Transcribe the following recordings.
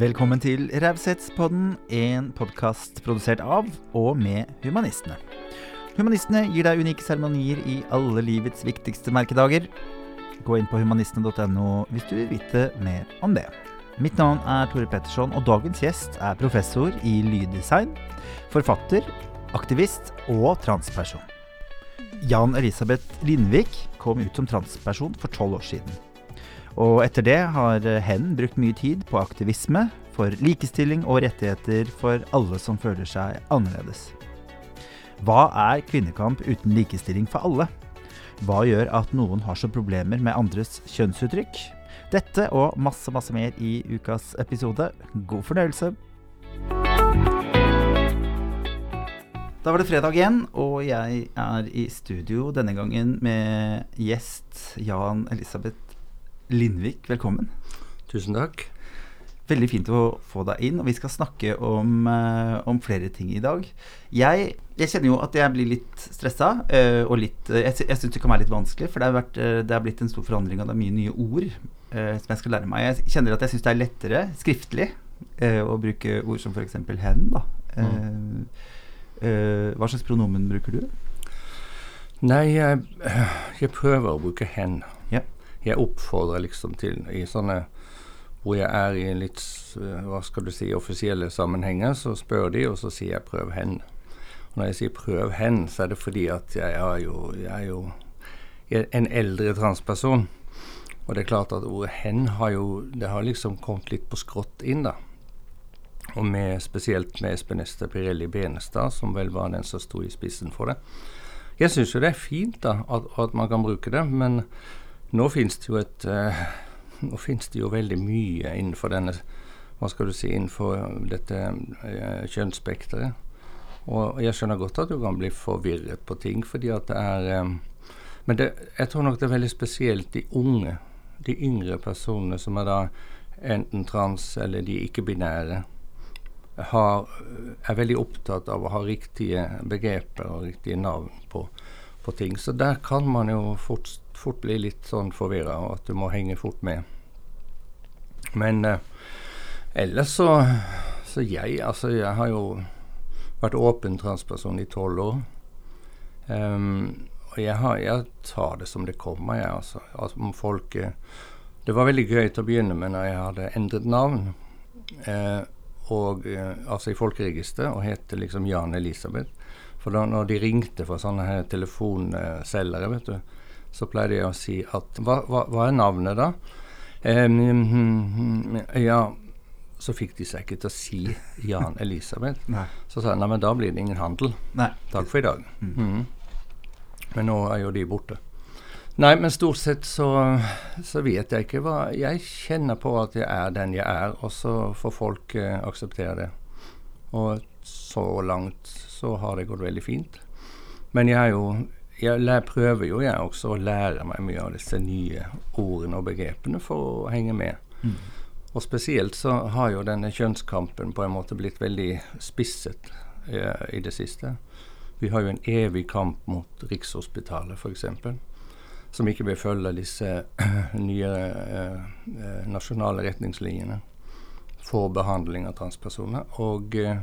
Velkommen til Raushetspodden, en podkast produsert av og med Humanistene. Humanistene gir deg unike seremonier i alle livets viktigste merkedager. Gå inn på humanistene.no hvis du vil vite mer om det. Mitt navn er Tore Petterson, og dagens gjest er professor i lyddesign, forfatter, aktivist og transperson. Jan Elisabeth Lindvik kom ut som transperson for tolv år siden. Og etter det har hen brukt mye tid på aktivisme for likestilling og rettigheter for alle som føler seg annerledes. Hva er kvinnekamp uten likestilling for alle? Hva gjør at noen har så problemer med andres kjønnsuttrykk? Dette og masse, masse mer i ukas episode. God fornøyelse! Da var det fredag igjen, og jeg er i studio denne gangen med gjest Jan Elisabeth Lindvik. Velkommen. Tusen takk. Veldig fint å få deg inn, og vi skal snakke om, uh, om flere ting i dag. Jeg, jeg, kjenner jo at jeg blir litt stressa, uh, og litt uh, Jeg, jeg syns det kan være litt vanskelig, for det har, vært, det har, blitt en stor forandring, og det er mye nye ord som jeg skal lære meg. Jeg kjenner at jeg syns det er lettere skriftlig å bruke ord som f.eks. hen. da. Mm. Hva slags pronomen bruker du? Nei, jeg, jeg prøver å bruke 'hen'. Jeg oppfordrer liksom til i sånne hvor jeg er i litt hva skal du si, offisielle sammenhenger, så spør de, og så sier jeg 'prøv hen'. Og når jeg sier 'prøv hen', så er det fordi at jeg jo, jeg er jo en eldre transperson. Og det er klart at ordet 'hen' har jo Det har liksom kommet litt på skrått inn, da og med, spesielt med Espen Ester Pirelli Benestad, som vel var den som sto i spissen for det. Jeg syns jo det er fint da, at, at, man kan bruke det, men nå finnes det jo et uh, nå finnes det jo veldig mye innenfor denne hva skal du si, innenfor dette uh, kjønnsspekteret. Og jeg skjønner godt at du kan bli forvirret på ting, fordi at det er um, Men det, jeg tror nok det er veldig spesielt de unge, de yngre personene som er da enten trans eller de ikke-binære er veldig opptatt av å ha riktige begreper og riktige navn på, på ting. Så der kan man jo fort, fort bli litt sånn forvirra, og at du må henge fort med. Men eh, ellers så, så jeg, altså jeg har jo vært åpen transperson i tolv år. Um, og jeg, har, jeg, tar det som det kommer, jeg, altså. altså om folk, eh, det var veldig gøy til å begynne med når jeg hadde endret navn. Eh, og, eh, altså i folkeregisteret og het liksom Jan Elisabeth. For da når de ringte fra sånne her telefonselgere, vet du, så pleier jeg å si at Hva, hva, hva er navnet, da? Um, ja, så fikk de seg ikke til å si Jan Elisabeth. så sa jeg nei, men da blir det ingen handel. Nei. Takk for i dag. Mm. Mm. Men nå er jo de borte. Nei, men stort sett så, så, vet jeg ikke hva Jeg kjenner på at jeg er den jeg er, og så får folk eh, akseptere det. Og så langt så har det gått veldig fint. Men jeg er jo jeg prøver jo jeg også å lære meg mye av disse nye ordene og begrepene for å henge med. Mm. Og spesielt så har jo denne kjønnskampen på en måte blitt veldig spisset eh, i det siste. Vi har jo en evig kamp mot Rikshospitalet, f.eks som ikke vil følge disse nye eh, eh, nasjonale retningslinjene for behandling av transpersoner. Og eh,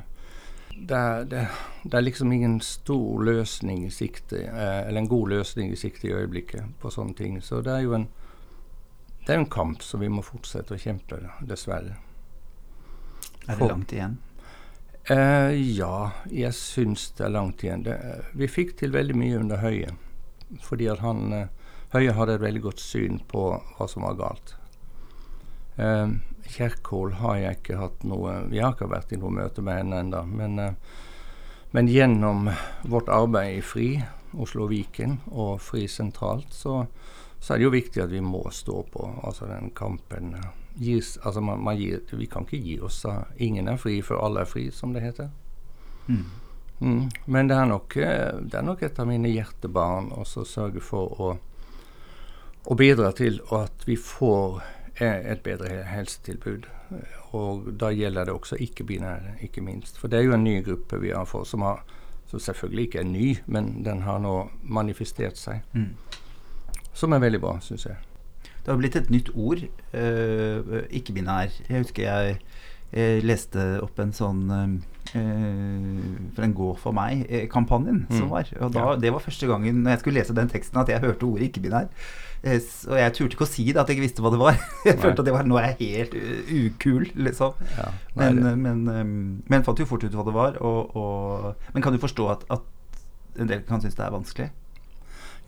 det, det, det, er, liksom ingen stor løsning i sikte, eh, eller en god løsning i sikte i øyeblikket på sånne ting. Så det er jo en, det er en kamp som vi må fortsette å kjempe, dessverre. Er det langt igjen? Eh, ja, jeg syns det er langt igjen. Det, vi fikk til veldig mye under Høie. Fordi at han eh, Høie hadde et veldig godt syn på hva som var galt. Eh, Kjerkol har jeg ikke hatt noe Vi har ikke vært i noe møte med henne ennå. Men, eh, men, gjennom vårt arbeid i FRI, Oslo Viken og FRI sentralt, så, så, er det jo viktig at vi må stå på altså den kampen. Gis, altså man, man gir, vi kan ikke gi oss. Ingen er fri før alle er fri, som det heter. Mm. Mm. Men det er, nok, eh, det er nok et av mine hjertebarn å sørge for å å bidra til at vi får eh, et bedre helsetilbud. Og da gjelder det også ikke-binære, ikke minst. For det er jo en ny gruppe vi har fått, som, har, som selvfølgelig ikke er ny, men den har nå manifestert seg. Mm. Som er veldig bra, syns jeg. Det har blitt et nytt ord, uh, ikke-binær. Jeg husker jeg jeg, leste opp en sånn eh, For en Gå for meg-kampanjen Mm. som var. Og da, Ja. det var første gangen når jeg skulle lese den teksten at jeg hørte ordet ikke-binær. Eh, og jeg turte ikke å si det, at jeg ikke visste hva det var. Jeg følte at det var, nå er jeg helt ukul, liksom. Ja, Men, det- men, um, men fant jo fort ut hva det var. Og, og, men kan du forstå at, at en del kan synes det er vanskelig?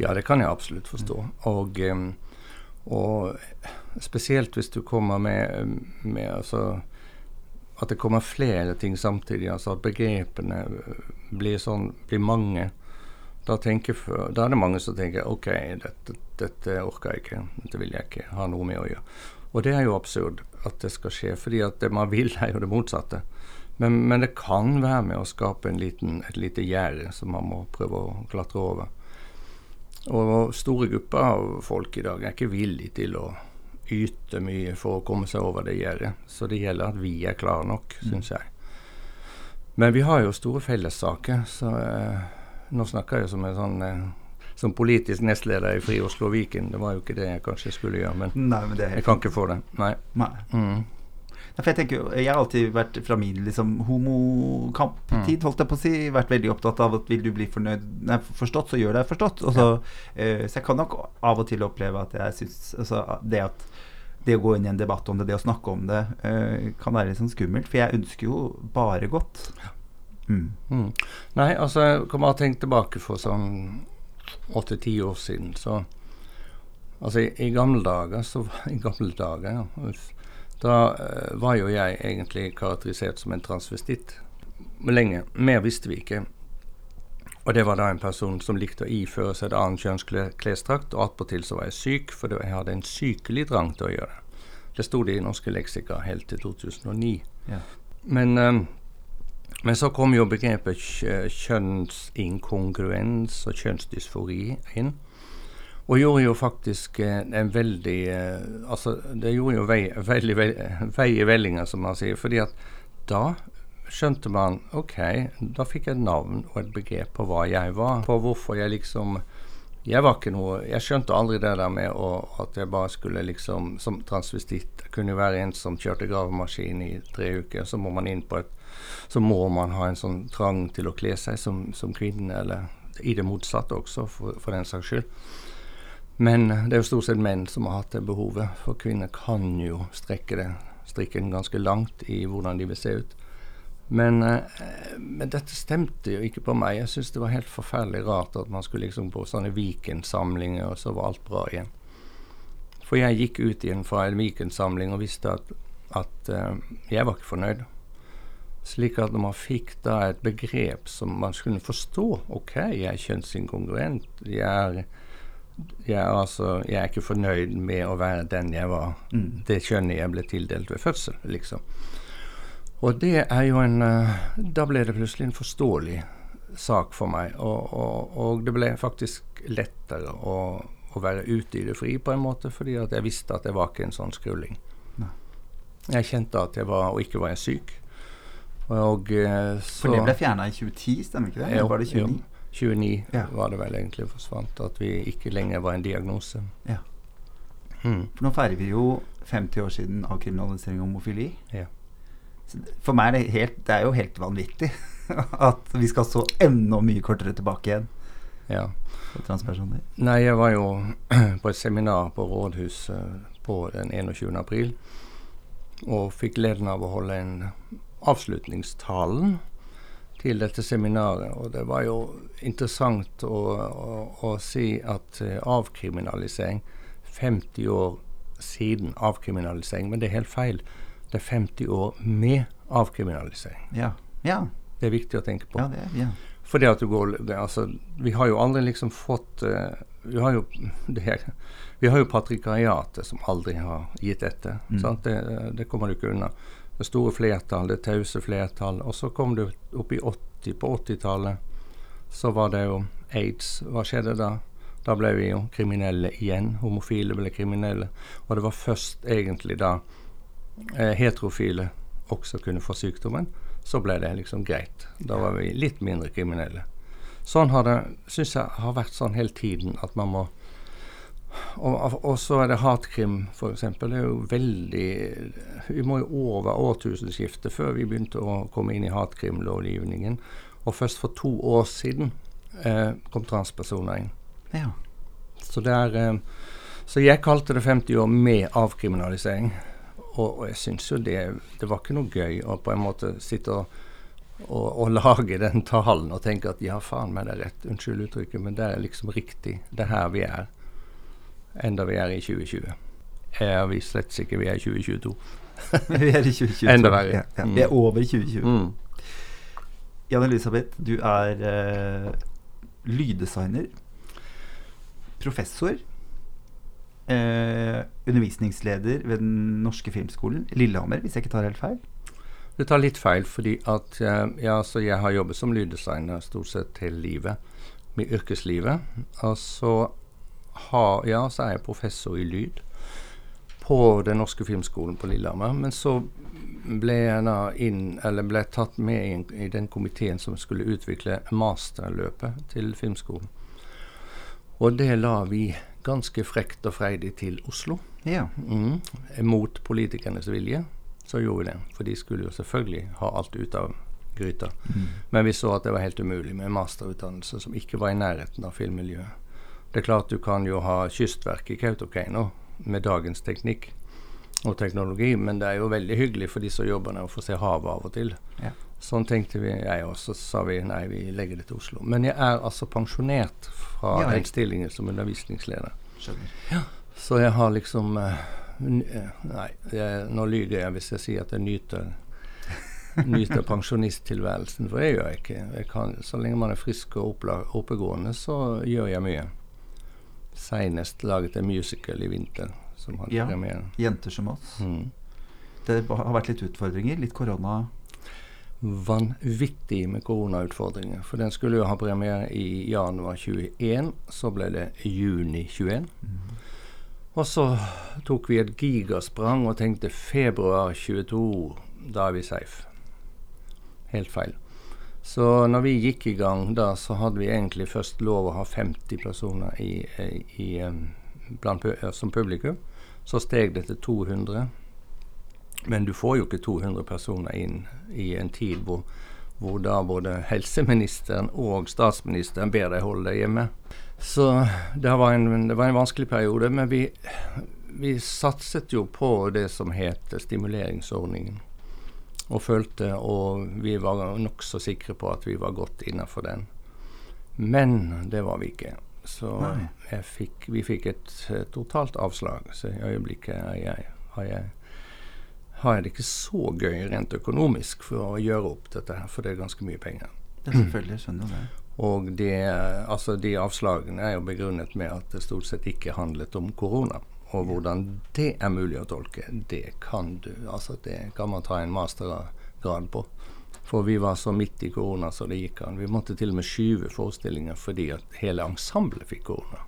Ja, det kan jeg absolutt forstå. Og, og spesielt hvis du kommer med, med altså, At det kommer flere ting samtidig. altså At begrepene blir, sånn, blir mange. Da, for- da er det mange som tenker OK, dette, dette orker jeg ikke. Dette vil jeg ikke ha noe med å gjøre. Og det er jo absurd at det skal skje, fordi at det man vil, er jo det motsatte. Men, men det kan være med å skape en liten, et lite gjerde som man må prøve å klatre over. Og store grupper av folk i dag er ikke villige til å yte mye for å komme seg over det gjerdet. Så det gjelder at vi er klare nok, syns jeg. Men vi har jo store fellessaker, så eh, nå snakker jeg som en sånn eh, som politisk nestleder i Fri Oslo og Viken. Det var jo ikke det jeg kanskje skulle gjøre, men Nei, men det jeg kan ikke få det. Nei. Nei. Mm. For jeg tenker jeg har alltid vært fra min liksom, homokamptid, holdt jeg på å si, vært veldig opptatt av at vil du bli fornøyd, nei, forstått, så gjør deg forstått. Også, så, uh, så jeg kan nok av og til oppleve at jeg syns altså, det at det å gå inn i en debatt om det, det å snakke om det, uh, kan være litt sånn skummelt. For jeg ønsker jo bare godt. Mm. Mm. Nei, altså jeg kommer å tenke tilbake for sånn åtte-ti år siden, så Altså i, i gamle dager, så I gamle dager, ja. Da uh, var jo jeg egentlig karakterisert som en transvestitt. Lenge. Mer visste vi ikke. Og det var da en person som likte å iføre seg et annet kjønnsklesdrakt, og attpåtil så var jeg syk, for jeg hadde en sykelig drang til å gjøre det. Det sto det i norske leksika helt til 2009. Ja. Men, eh, men så kom jo begrepet kjønnsinkongruens og kjønnsdysfori inn. Og gjorde jo faktisk eh, en veldig eh, Altså, det gjorde jo vei, veldig vei, vei i vellinga, som man sier. fordi at da skjønte man OK, da fikk jeg et navn og et begrep på hva jeg var. På hvorfor jeg liksom Jeg var ikke noe Jeg skjønte aldri det der med å, at jeg bare skulle liksom Som transvestitt kunne jo være en som kjørte gravemaskin i tre uker. Så må man inn på et Så må man ha en sånn trang til å kle seg som, som kvinne, eller i det motsatte også, for, for den saks skyld. Men det er jo stort sett menn som har hatt det behovet, for kvinner kan jo strekke det, strikken ganske langt i hvordan de vil se ut. Men, eh, men dette stemte jo ikke på meg. Jeg syns det var helt forferdelig rart at man skulle liksom på sånne Viken-samlinger, og så var alt bra igjen. For jeg gikk ut igjen fra en Viken-samling og visste at, at eh, jeg var ikke fornøyd. Slik at man fikk da et begrep som man skulle forstå OK, jeg er kjønnsinkongruent. Jeg er, jeg, er altså, jeg er ikke fornøyd med å være den jeg var. Mm. Det kjønnet jeg ble tildelt ved fødsel, liksom. Og det er jo en eh, Da ble det plutselig en forståelig sak for meg. Og, og, og det ble faktisk lettere å, å være ute i det fri på en måte, fordi at jeg visste at jeg var ikke en sånn skrulling. Nei. Jeg kjente at jeg var, og ikke var jeg syk. Og eh, så For det ble fjerna i 2010, stemmer ikke det? Eller var det 29? jo. 29 Ja. var det vel egentlig forsvant, at vi ikke lenger var en diagnose. Ja. Mm. For nå feirer vi jo 50 år siden avkriminalisering av homofili. Ja. For meg er det, helt, det er jo helt vanvittig at vi skal så enda mye kortere tilbake igjen ja. for transpersoner. Nei, jeg var jo på et seminar på rådhuset på den 21. april, og fikk gleden av å holde en avslutningstalen til dette seminaret. Og det var jo interessant å, å, å si at eh, avkriminalisering 50 år siden avkriminalisering, men det er helt feil. Det er 50 år med avkriminalisering. Ja. Ja. Det er viktig å tenke på. ja, det ja. Fordi at du går det, altså, Vi har jo aldri liksom fått uh, Vi har jo det her, vi har jo patrikariatet som aldri har gitt etter. Mm. Det, det kommer du ikke unna. Det store flertall, det tause flertall. Og så kom du opp i 80, på 80-tallet. Så var det jo aids. Hva skjedde da? Da ble vi jo kriminelle igjen. Homofile ble kriminelle. Og det var først egentlig da eh, heterofile også kunne få sykdommen, så ble det liksom greit. Da var vi litt mindre kriminelle. Sånn har det, syns jeg, har vært sånn hele tiden at man må Og, og så er det hatkrim, f.eks. Det er jo veldig Vi må jo over årtusenskiftet før vi begynte å komme inn i hatkrimlovgivningen. Og først for to år siden eh, kom transpersoner inn. Ja. Så, det er, eh, så jeg kalte det 50 år med avkriminalisering. Og, og jeg syns jo det Det var ikke noe gøy å på en måte sitte og, og, og lage den talen og tenke at ja, faen meg, det er rett. Unnskyld uttrykket, men det er liksom riktig. Det er her vi er. Enda vi er i 2020. Er vi slett ikke vi er i 2022. vi er i 2022. Enda verre. Ja, ja. Mm. Vi er over 2020. Mm. Jan Elisabeth, du er eh, lyddesigner, professor, eh, undervisningsleder ved Den norske filmskolen Lillehammer, hvis jeg ikke tar helt feil. Du tar litt feil, fordi at eh, ja, så jeg har jobbet som lyddesigner stort sett hele livet. Med yrkeslivet. Og så, har, ja, så er jeg professor i lyd på Den norske filmskolen på Lillehammer. Men så ble jeg da inn, eller ble tatt med inn i den komiteen som skulle utvikle masterløpet til filmskolen. Og det la vi ganske frekt og freidig til Oslo. Ja. Mm. Mot politikernes vilje så gjorde vi det. For de skulle jo selvfølgelig ha alt ut av gryta. Mm. Men vi så at det var helt umulig med masterutdannelse som ikke var i nærheten av filmmiljøet. Det er klart du kan jo ha Kystverket i Kautokeino med dagens teknikk og teknologi, men det er jo veldig hyggelig for de som jobber der å få se havet av og til. Ja. Sånn tenkte vi, jeg også, så sa vi nei, vi legger det til Oslo. Men jeg er altså pensjonert fra Ja, den stillingen som undervisningsleder. Ja. Så jeg har liksom eh, eh, Nei, jeg, nå lyver jeg hvis jeg sier at jeg nyter nyter pensjonisttilværelsen, for det gjør jeg ikke. Jeg kan, så lenge man er frisk og oppegående, så gjør jeg mye. Seinest laget en musical i vinter, som hadde Ja. premiere. Jenter som oss. Mm. Det har vært litt utfordringer. Litt korona. Vanvittig med koronautfordringer. For den skulle jo ha premiere i januar 21, så ble det juni 21. Og så tok vi et gigasprang og tenkte februar 22, da er vi safe. Helt feil. Så når vi gikk i gang da, så hadde vi egentlig først lov å ha 50 personer i, i, blant, som publikum. Så steg det til 200. Men du får jo ikke 200 personer inn i en tid hvor, hvor da både helseministeren og statsministeren ber deg holde deg hjemme. Så det var en, det var en vanskelig periode, men vi, vi satset jo på det som het stimuleringsordningen. Og følte, og vi var nokså sikre på at vi var godt innafor den. Men det var vi ikke. Så fikk, vi fikk et eh, totalt avslag. Så i øyeblikket er jeg, har, jeg, har jeg det ikke så gøy rent økonomisk for å gjøre opp dette her, for det er ganske mye penger. Det er selvfølgelig, skjønner det. Og det, altså de avslagene er jo begrunnet med at det stort sett ikke handlet om korona. Og hvordan det er mulig å tolke, det kan du Altså det kan man ta en mastergrad på. For vi var så midt i korona så det gikk an. Vi måtte til og med skyve forestillinger fordi at hele ensemblet fikk korona.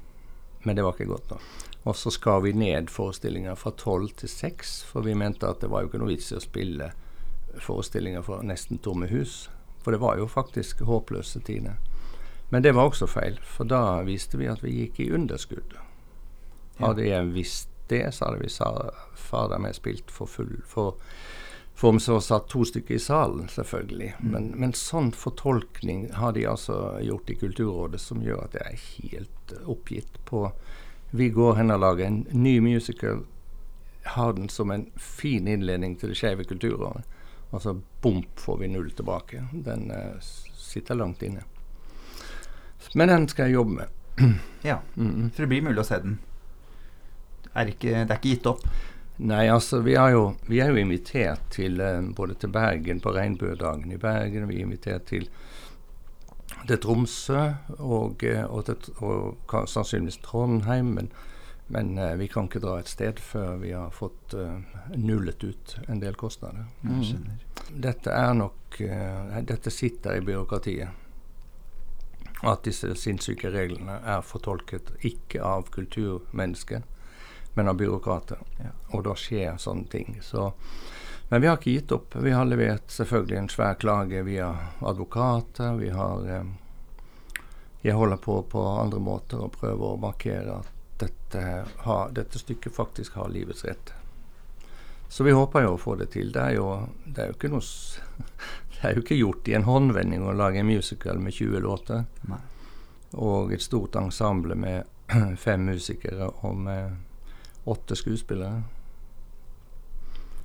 Men det var ikke godt nok. Og så skar vi ned forestillinger fra tolv til seks, for vi mente at det var jo ikke noe vits i å spille forestillinger for nesten tomme hus. For det var jo faktisk håpløse tider. Men det var også feil, for da viste vi at vi gikk i underskudd. Hadde jeg visst det, så hadde vi sa, fader meg spilt for full for, for så satt to stykker i salen, selvfølgelig. Men, men sånn fortolkning har de altså gjort i Kulturrådet som gjør at jeg er helt oppgitt på Vi går hen og lager en ny musical, har den som en fin innledning til det skeive kulturåret. Og så bomp får vi null tilbake. Den uh, sitter langt inne. Men den skal jeg jobbe med. Ja, Mm. For det blir mulig å se den. Er ikke, det er ikke gitt opp. Nei, altså vi, har jo, vi er jo invitert til eh, både til Bergen på Regnbuedagen i Bergen. Vi er invitert til, til Tromsø og, eh, og, til, og sannsynligvis Trondheim. Men, men eh, vi kan ikke dra et sted før vi har fått nullet ut en del kostnader. Mm. Dette er nok Dette sitter i byråkratiet. At disse sinnssyke reglene er fortolket ikke av kulturmennesker, men av byråkrater. Ja. Og da skjer sånne ting. Så, men vi har ikke gitt opp. Vi har levert selvfølgelig en svær klage via advokater. Vi har eh, Jeg holder på på andre måter og prøver å markere at dette, har, dette stykket faktisk har livets rett. Så vi håper jo å få det til. Det er jo, det er jo ikke noe Det er jo ikke gjort i en håndvending å lage en musical med 20 låter. Nei. Og et stort ensemble med fem musikere og med åtte skuespillere.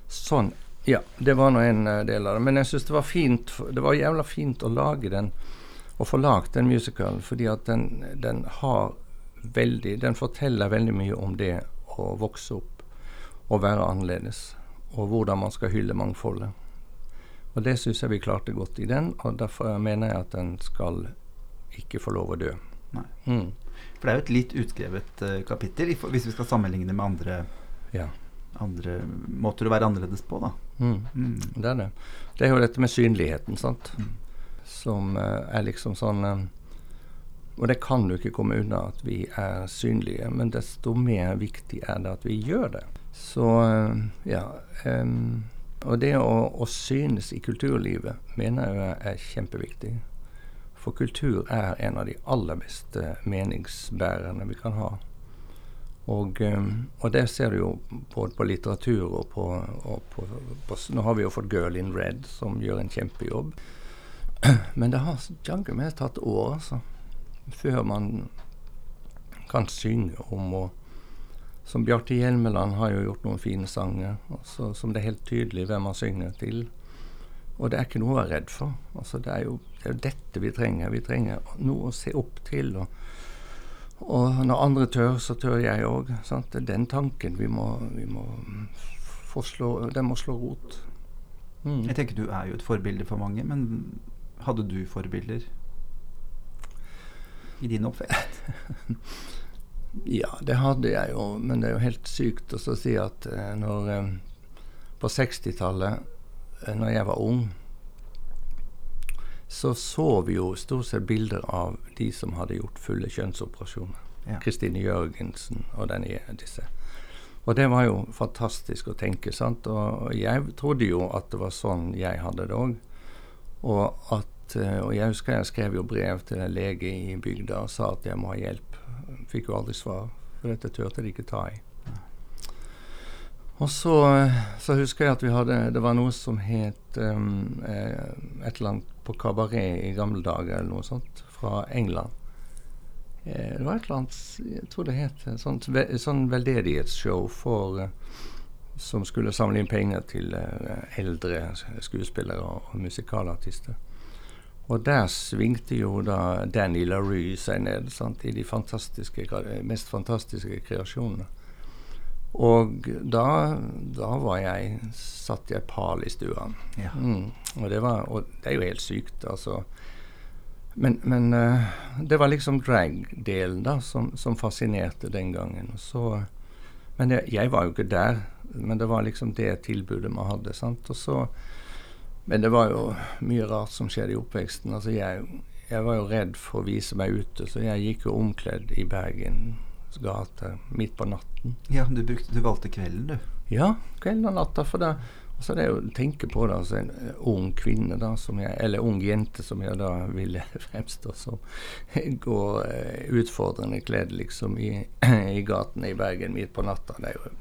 Sånn. Ja, det var nå en eh, del av det. Men jeg syns det var fint Det var jævla fint å lage den å få lagd den musicalen, fordi at den, den har veldig Den forteller veldig mye om det å vokse opp og være annerledes. Og hvordan man skal hylle mangfoldet. Og det syns jeg vi klarte godt i den, og derfor mener jeg at den skal ikke få lov å dø. Nei. Mm. For det er jo et litt utskrevet uh, kapittel, hvis vi skal sammenligne med andre, Ja. andre måter å være annerledes på, da. Mm. Mm. Det er det. Det er jo dette med synligheten, sant. Mm. Som uh, er liksom sånn uh, Og det kan du ikke komme unna at vi er synlige, men desto mer viktig er det at vi gjør det. Så ja. Um, og det å, å synes i kulturlivet mener jeg er kjempeviktig. For kultur er en av de aller beste meningsbærerne vi kan ha. Og, um, og det ser du jo både på litteratur og på, og på, på Nå har vi jo fått Girl in Red, som gjør en kjempejobb. Men det har jaggu meg tatt år, altså. Før man kan synge om å Som Bjarte Hjelmeland har jo gjort noen fine sanger, altså, som det er helt tydelig hvem man synger til. Og det er ikke noe å være redd for. Altså, det, er jo, det er dette vi trenger. Vi trenger noe å se opp til. og og når andre tør, så tør jeg òg. Det er den tanken vi må, vi må få slå Den må slå rot. Mm. Jeg tenker du er jo et forbilde for mange, men hadde du forbilder i din oppvekst? Ja, det hadde jeg jo, men det er jo helt sykt å si at eh, når eh, På 60-tallet, eh, når jeg var ung, så så vi jo stort sett bilder av de som hadde gjort fulle kjønnsoperasjoner. Ja. Kristine Jørgensen og denne, disse. Og det var jo fantastisk å tenke, sant. Og jeg trodde jo at det var sånn jeg hadde det òg. Og, at, eh, og jeg husker jeg skrev jo brev til en lege i bygda og sa at jeg må ha hjelp. Fikk jo aldri svar, for dette turte de ikke ta i. Og så, så husker jeg at vi hadde Det var noe som het um, eh, et eller annet på kabaret i gamle dager, eller noe sånt, fra England. Eh, det var et eller annet Jeg tror det het et sånt, sånn veldedighetsshow for eh, som skulle samle inn penger til eh, eldre skuespillere og, og musikalartister. Og der svingte jo da Danny LaRue seg ned sant, i de fantastiske, mest fantastiske kreasjonene. Og da, da var jeg satt jeg pal i stua. Ja. Mm. Og, det var, og det er jo helt sykt, altså. Men, men uh, det var liksom drag-delen da som, som fascinerte den gangen. Så, men jeg, jeg var jo ikke der. Men det var liksom det tilbudet man hadde. sant? Og så, men det var jo mye rart som skjedde i oppveksten. Altså jeg, jeg var jo redd for å vise meg ute, så jeg gikk jo omkledd i Bergens gater midt på natten. ja, du, brukte, du valgte kvelden, du. Ja, kvelden og natta. For det, altså det er jo å tenke på det, altså en eh, ung kvinne, da, som jeg, eller ung jente, som jeg da ville fremstå som, går eh, utfordrende kledd liksom i, i gatene i Bergen midt på natta. Det jo,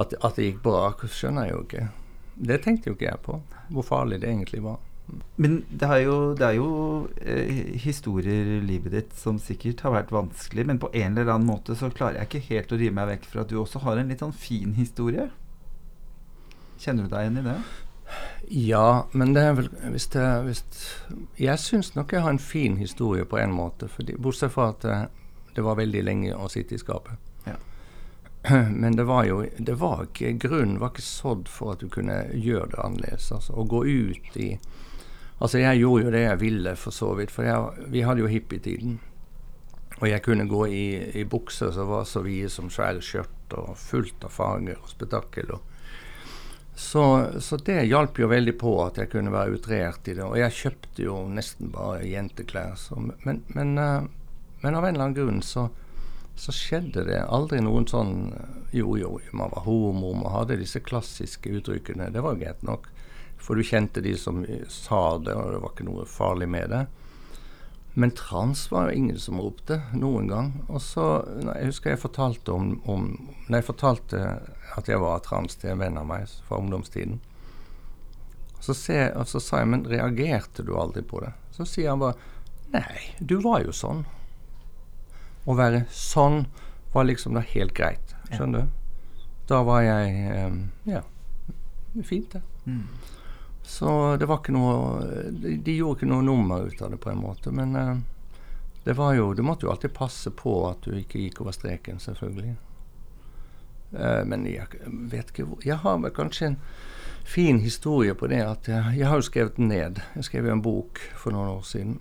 at, at det gikk bra, skjønner jeg jo ikke. Det tenkte jo ikke jeg på, hvor farlig det egentlig var. Men det er jo, det er jo eh, historier i livet ditt som sikkert har vært vanskelig, men på en eller annen måte så klarer jeg ikke helt å rive meg vekk fra at du også har en litt sånn fin historie. Kjenner du deg igjen i det? Ja, men det er vel hvis det, hvis, Jeg syns nok jeg har en fin historie på en måte. Fordi, bortsett fra at det, det var veldig lenge å sitte i skapet. Ja. Men det var jo det var ikke, grunnen var ikke sådd for at du kunne gjøre det annerledes. Altså, å gå ut i Altså, jeg gjorde jo det jeg ville, for så vidt. For jeg, vi hadde jo hippietiden. Og jeg kunne gå i, i bukser som var så vide som svære skjørt, og fullt av farger og spetakkel. og så, så det hjalp jo veldig på at jeg kunne være utrert i det. Og jeg kjøpte jo nesten bare jenteklær. Så, men, men, eh, men av en eller annen grunn så, så skjedde det aldri noen sånn Jo, jo, man var homo, man hadde disse klassiske uttrykkene. Det var greit nok. For du kjente de som sa det, og det var ikke noe farlig med det. Men trans var jo ingen som ropte noen gang. Og så, Jeg husker jeg fortalte om, om Når jeg fortalte at jeg var trans til en venn av meg fra ungdomstiden, så, se, og så sa jeg men reagerte du aldri på det? Så sier han bare nei, du var jo sånn. Å være sånn var liksom da helt greit. Skjønner du? Da var jeg um, Ja. Fint, det. Mm. Så det var ikke noe de, de, gjorde ikke noe nummer ut av det, på en måte. Men uh, det var jo Du måtte jo alltid passe på at du ikke gikk over streken, selvfølgelig. Uh, men jeg vet ikke hvor Jeg har vel kanskje en fin historie på det at jeg, jeg har jo skrevet den ned. Jeg skrev jo en bok for noen år siden.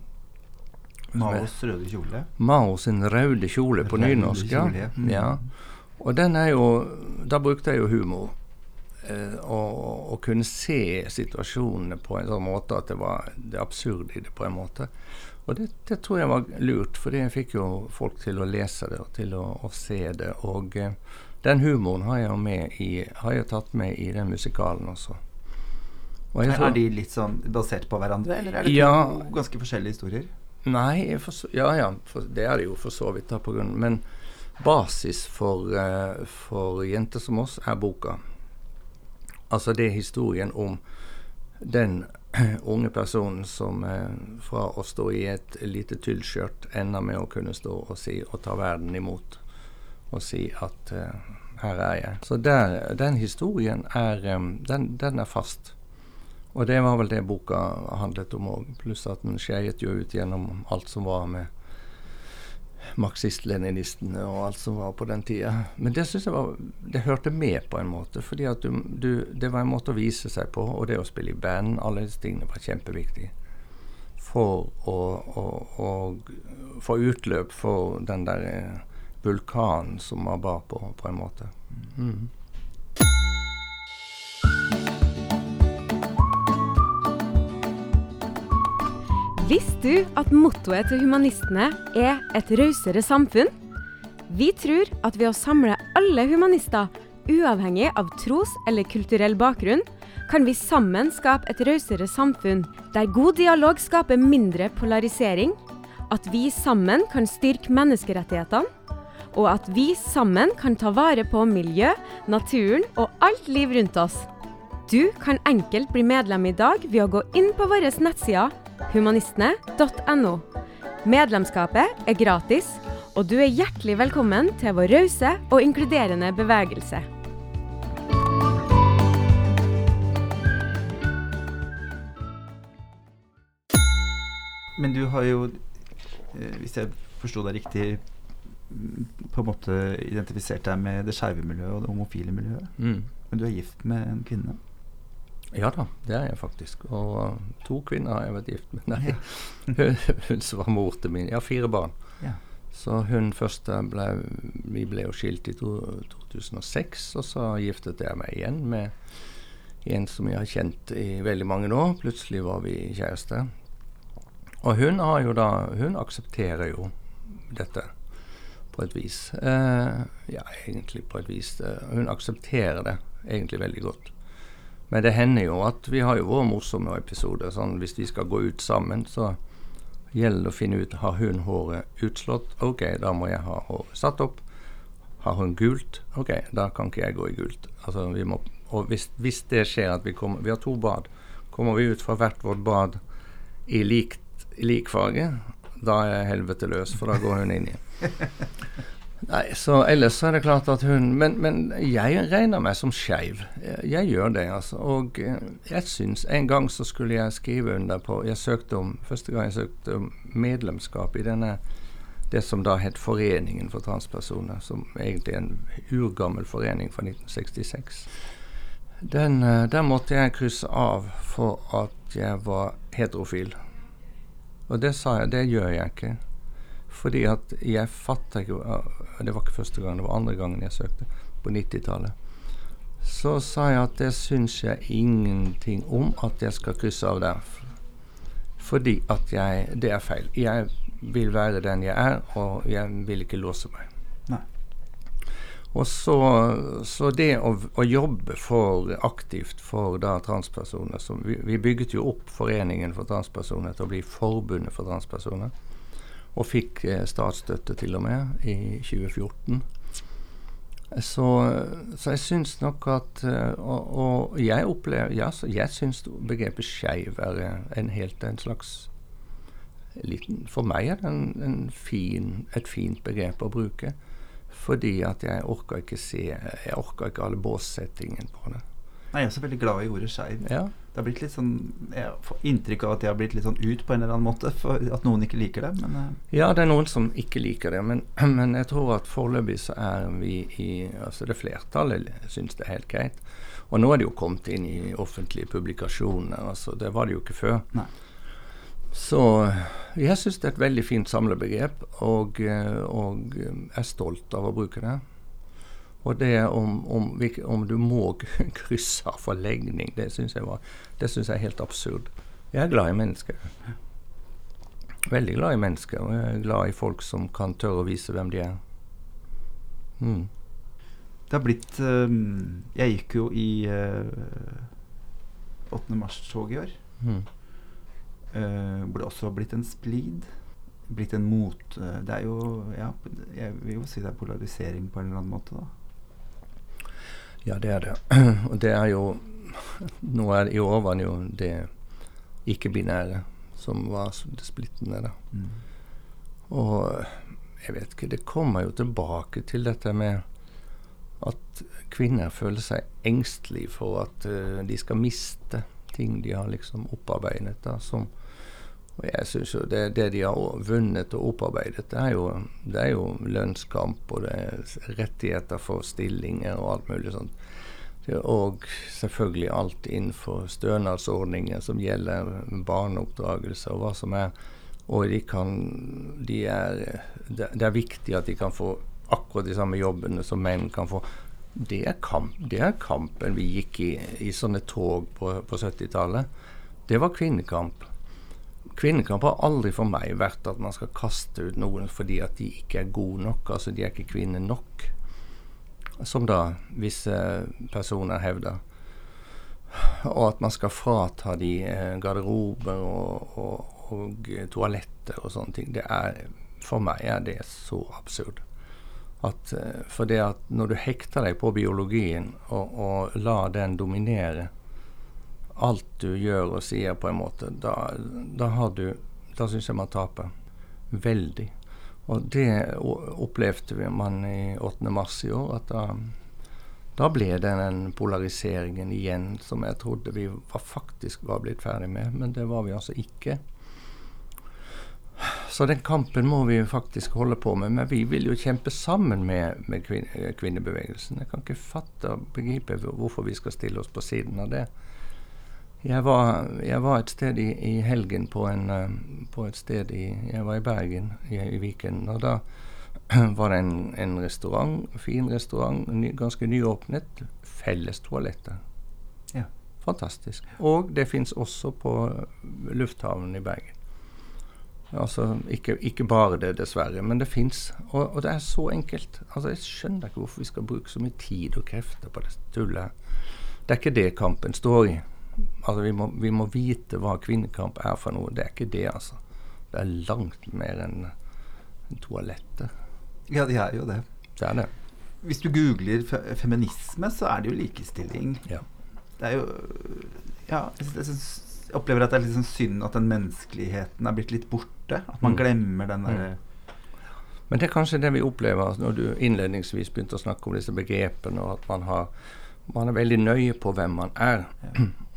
Maos røde kjole? Mao sin røde kjole på nynorsk, ja. Mm. ja. Og den er jo Da brukte jeg jo humor eh, å kunne se situasjonene på en sånn måte at det var det absurde i det, på en måte. Og det, det tror jeg var lurt, for jeg fikk jo folk til å lese det og til å, å se det. Og eh, den humoren har jeg, med i, har jeg tatt med i den musikalen også. Tror, er de litt sånn basert på hverandre, eller er det ja, to ganske forskjellige historier? Nei, for, ja ja, for, det er det jo for så vidt. da på grunn, Men basis for, uh, for jenter som oss er boka. Altså det er historien om den unge personen som eh, fra å stå i et lite tyllskjørt ender med å kunne stå og si og ta verden imot og si at eh, her er jeg. Så der, den historien er, um, den, den, er fast. Og det var vel det boka handlet om òg. Pluss at den skeiet jo ut gjennom alt som var med marxist-leninistene og alt som var på den tida. Men det syns jeg var, det hørte med på en måte. fordi det var en måte å vise seg på, og det å spille i band, alle disse tingene var kjempeviktig. For å, å, å få utløp for den der eh, vulkanen som man bar på, på en måte. Mm. Visste du at mottoet til humanistene er et rausere samfunn? Vi tror at ved å samle alle humanister, uavhengig av tros- eller kulturell bakgrunn, kan vi sammen skape et rausere samfunn, der god dialog skaper mindre polarisering, at vi sammen kan styrke menneskerettighetene, og at vi sammen kan ta vare på miljø, naturen og alt liv rundt oss. Du kan enkelt bli medlem i dag ved å gå inn på våre nettsider humanistene.no. Medlemskapet er gratis, og du er hjertelig velkommen til vår rause og inkluderende bevegelse. Men du har jo, eh, hvis jeg forsto deg riktig, på en måte identifisert deg med det skeive miljøet og det homofile miljøet. Mm. Men du er gift med en kvinne? Ja da, det er jeg faktisk. Og uh, to kvinner har jeg vært gift med. Nei, hun, hun som var mor til min Jeg har fire barn. Ja. Så hun første ble Vi ble jo skilt i to, 2006, og så giftet jeg meg igjen med en som jeg har kjent i veldig mange år. Plutselig var vi kjærester. Og hun har jo da Hun aksepterer jo dette på et vis. Eh, ja, egentlig på et vis. Hun aksepterer det egentlig veldig godt. Men det hender jo at vi har jo våre morsomme episoder. Sånn hvis vi skal gå ut sammen, så gjelder det å finne ut har hun håret utslått. OK, da må jeg ha håret satt opp. Har hun gult? OK, da kan ikke jeg gå i gult. Altså, vi må, og hvis, hvis, det skjer at vi kommer Vi har to bad. Kommer vi ut fra hvert vårt bad i, lik farge, da er helvete løs, for da går hun inn i. Nei, så ellers er det klart at hun Men, men jeg regner meg som skeiv. Jeg, jeg, gjør det, altså. Og eh, jeg syns En gang så skulle jeg skrive under på Jeg søkte om Første gang jeg søkte om medlemskap i denne det som da het Foreningen for transpersoner, som egentlig er en urgammel forening fra 1966. Den, eh, der måtte jeg krysse av for at jeg var heterofil. Og det sa jeg, det gjør jeg ikke. Fordi at jeg fatter ikke Det var ikke første gang, det var andre gangen jeg søkte, på 90-tallet. Så sa jeg at det syns jeg ingenting om at jeg skal krysse av der. Fordi at jeg Det er feil. Jeg vil være den jeg er, og jeg vil ikke låse meg. Nei. Og så, så det å, å, jobbe for aktivt for da transpersoner vi, vi, bygget jo opp Foreningen for transpersoner til å bli Forbundet for transpersoner. Og fikk eh, statsstøtte til og med i 2014. Så, så jeg syns nok at eh, Og, og jeg opplever Ja, jeg syns begrepet skeiv er en helt en slags liten For meg er det en, en fin, et fint begrep å bruke. Fordi at jeg orker ikke se Jeg orker ikke alle båssettingen på det. Nei, jeg er også veldig glad i ordet skeiv. Ja. Det har blitt litt sånn Jeg får inntrykk av at det har blitt litt sånn ut på en eller annen måte, at noen ikke liker det. Men eh, Ja, det er noen som ikke liker det, men, men jeg tror at foreløpig så er vi i Altså det flertallet syns det er helt greit. Og nå er det jo kommet inn i offentlige publikasjoner, altså det var det jo ikke før. nei. Så jeg syns det er et veldig fint samlebegrep, og, eh, og er stolt av å bruke det. Og det om, om, om du må krysse av for det syns jeg, jeg er helt absurd. Jeg er glad i mennesker. Veldig glad i mennesker, og jeg er glad i folk som kan tørre å vise hvem de er. Mm. Det har blitt eh, Jeg gikk jo i eh, 8. mars-toget i år. Mm. Uh, hvor det også har blitt en splid. Blitt en mot... eh, det er jo Ja, jeg vil jo si det er polarisering på en eller annen måte, da. Ja, det er det. Og det er jo Nå er I år var det jo det ikke-binære som var det splittende. da. Mm. Og jeg vet ikke, det kommer jo tilbake til dette med at kvinner føler seg engstelige for at uh, de skal miste ting de har liksom opparbeidet. da, som og jeg synes jo det, det de har vunnet og opparbeidet, det er, jo, det er jo lønnskamp og det er rettigheter for stillinger og alt mulig sånt. Og selvfølgelig alt innenfor stønadsordninger som gjelder barneoppdragelse og hva som er. Og de kan de er, det er viktig at de kan få akkurat de samme jobbene som menn kan få. Det er, kamp, det er kampen vi gikk i i sånne tog på, på 70-tallet. Det var kvinnekamp. Kvinnekamp har aldri for meg vært at man skal kaste ut noen fordi at de ikke er gode nok. Altså de er ikke kvinner nok. Som da visse personer hevder. Og at man skal frata de eh, garderober og, og, og toaletter og sånne ting. Det er, for meg er det så absurd. At, eh, for det at når du hekter deg på biologien og, og lar den dominere alt du gjør og sier, på en måte, da, da har du Da syns jeg man taper. Veldig. Og det opplevde man i 8. mars i år. At da, da ble det den polariseringen igjen som jeg trodde vi var, faktisk var blitt ferdig med. Men det var vi altså ikke. Så den kampen må vi faktisk holde på med. Men vi vil jo kjempe sammen med, med kvin kvinnebevegelsen. Jeg kan ikke fatte og begripe hvorfor vi skal stille oss på siden av det. Jeg var, jeg var et sted i, i helgen på, en, eh, på et sted i Jeg var i Bergen i, i Viken. Og da var det en, en restaurant, fin restaurant, ny, ganske nyåpnet. Felles toaletter. Ja. Fantastisk. Og det fins også på lufthavnen i Bergen. Altså, ikke, ikke bare det, dessverre, men det fins. Og, og det er så enkelt. Altså, Jeg skjønner ikke hvorfor vi skal bruke så mye tid og krefter på det tullet. Det er ikke det kampen står i. Altså, vi må, vi må vite hva kvinnekamp er for noe. Det er ikke det, altså. Det er langt mer enn en toalettet. Ja, de er jo det. Det er det. Hvis du googler fe feminisme, så er det jo likestilling. Ja. Det er jo Ja, jeg, synes- jeg, opplever at det er litt sånn synd at den menneskeligheten er blitt litt borte. At man Mm. glemmer den derre Men det er kanskje det vi opplever altså, når du innledningsvis begynte å snakke om disse begrepene, og at man, har, man er veldig nøye på hvem man er.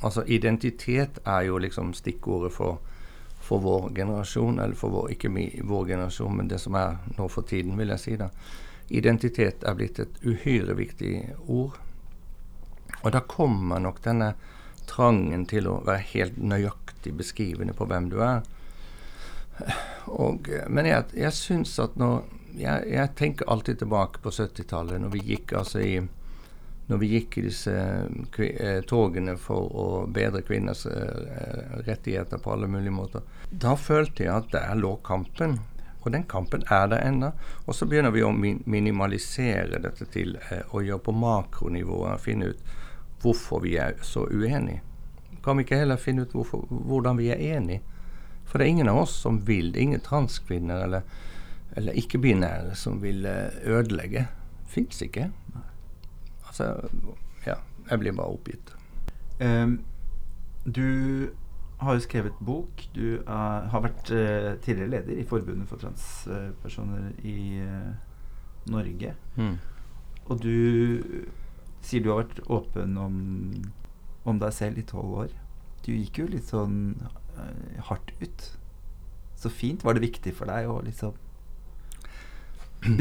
Altså Identitet er jo liksom stikkordet for, for vår generasjon, eller for vår, ikke mi, vår generasjon, men det som er nå for tiden, vil jeg si. da. Identitet er blitt et uhyre viktig ord. Og da kommer nok denne trangen til å være helt nøyaktig beskrivende på hvem du er. Og, men jeg, jeg syns at når jeg, jeg tenker alltid tilbake på 70-tallet, når vi gikk altså i når vi gikk i disse eh, togene for å bedre kvinners eh, rettigheter på alle mulige måter. Da følte jeg at der lå kampen. Og den kampen er der ennå. Og så begynner vi å minimalisere dette til eh, å gjøre på makronivået. Finne ut hvorfor vi er så uenige. Kan vi ikke heller finne ut hvorfor, hvordan vi er enige? For det er ingen av oss som vil. Det ingen transkvinner eller, eller ikke-binære som vil eh, ødelegge. Fins ikke. Altså, ja. Jeg blir bare oppgitt. Um, du har jo skrevet bok. Du er, har vært uh, tidligere leder i Forbundet for transpersoner i uh, Norge. Mm. Og du sier du har vært åpen om, om deg selv i tolv år. Du gikk jo litt sånn hardt ut. Så fint. Var det viktig for deg å liksom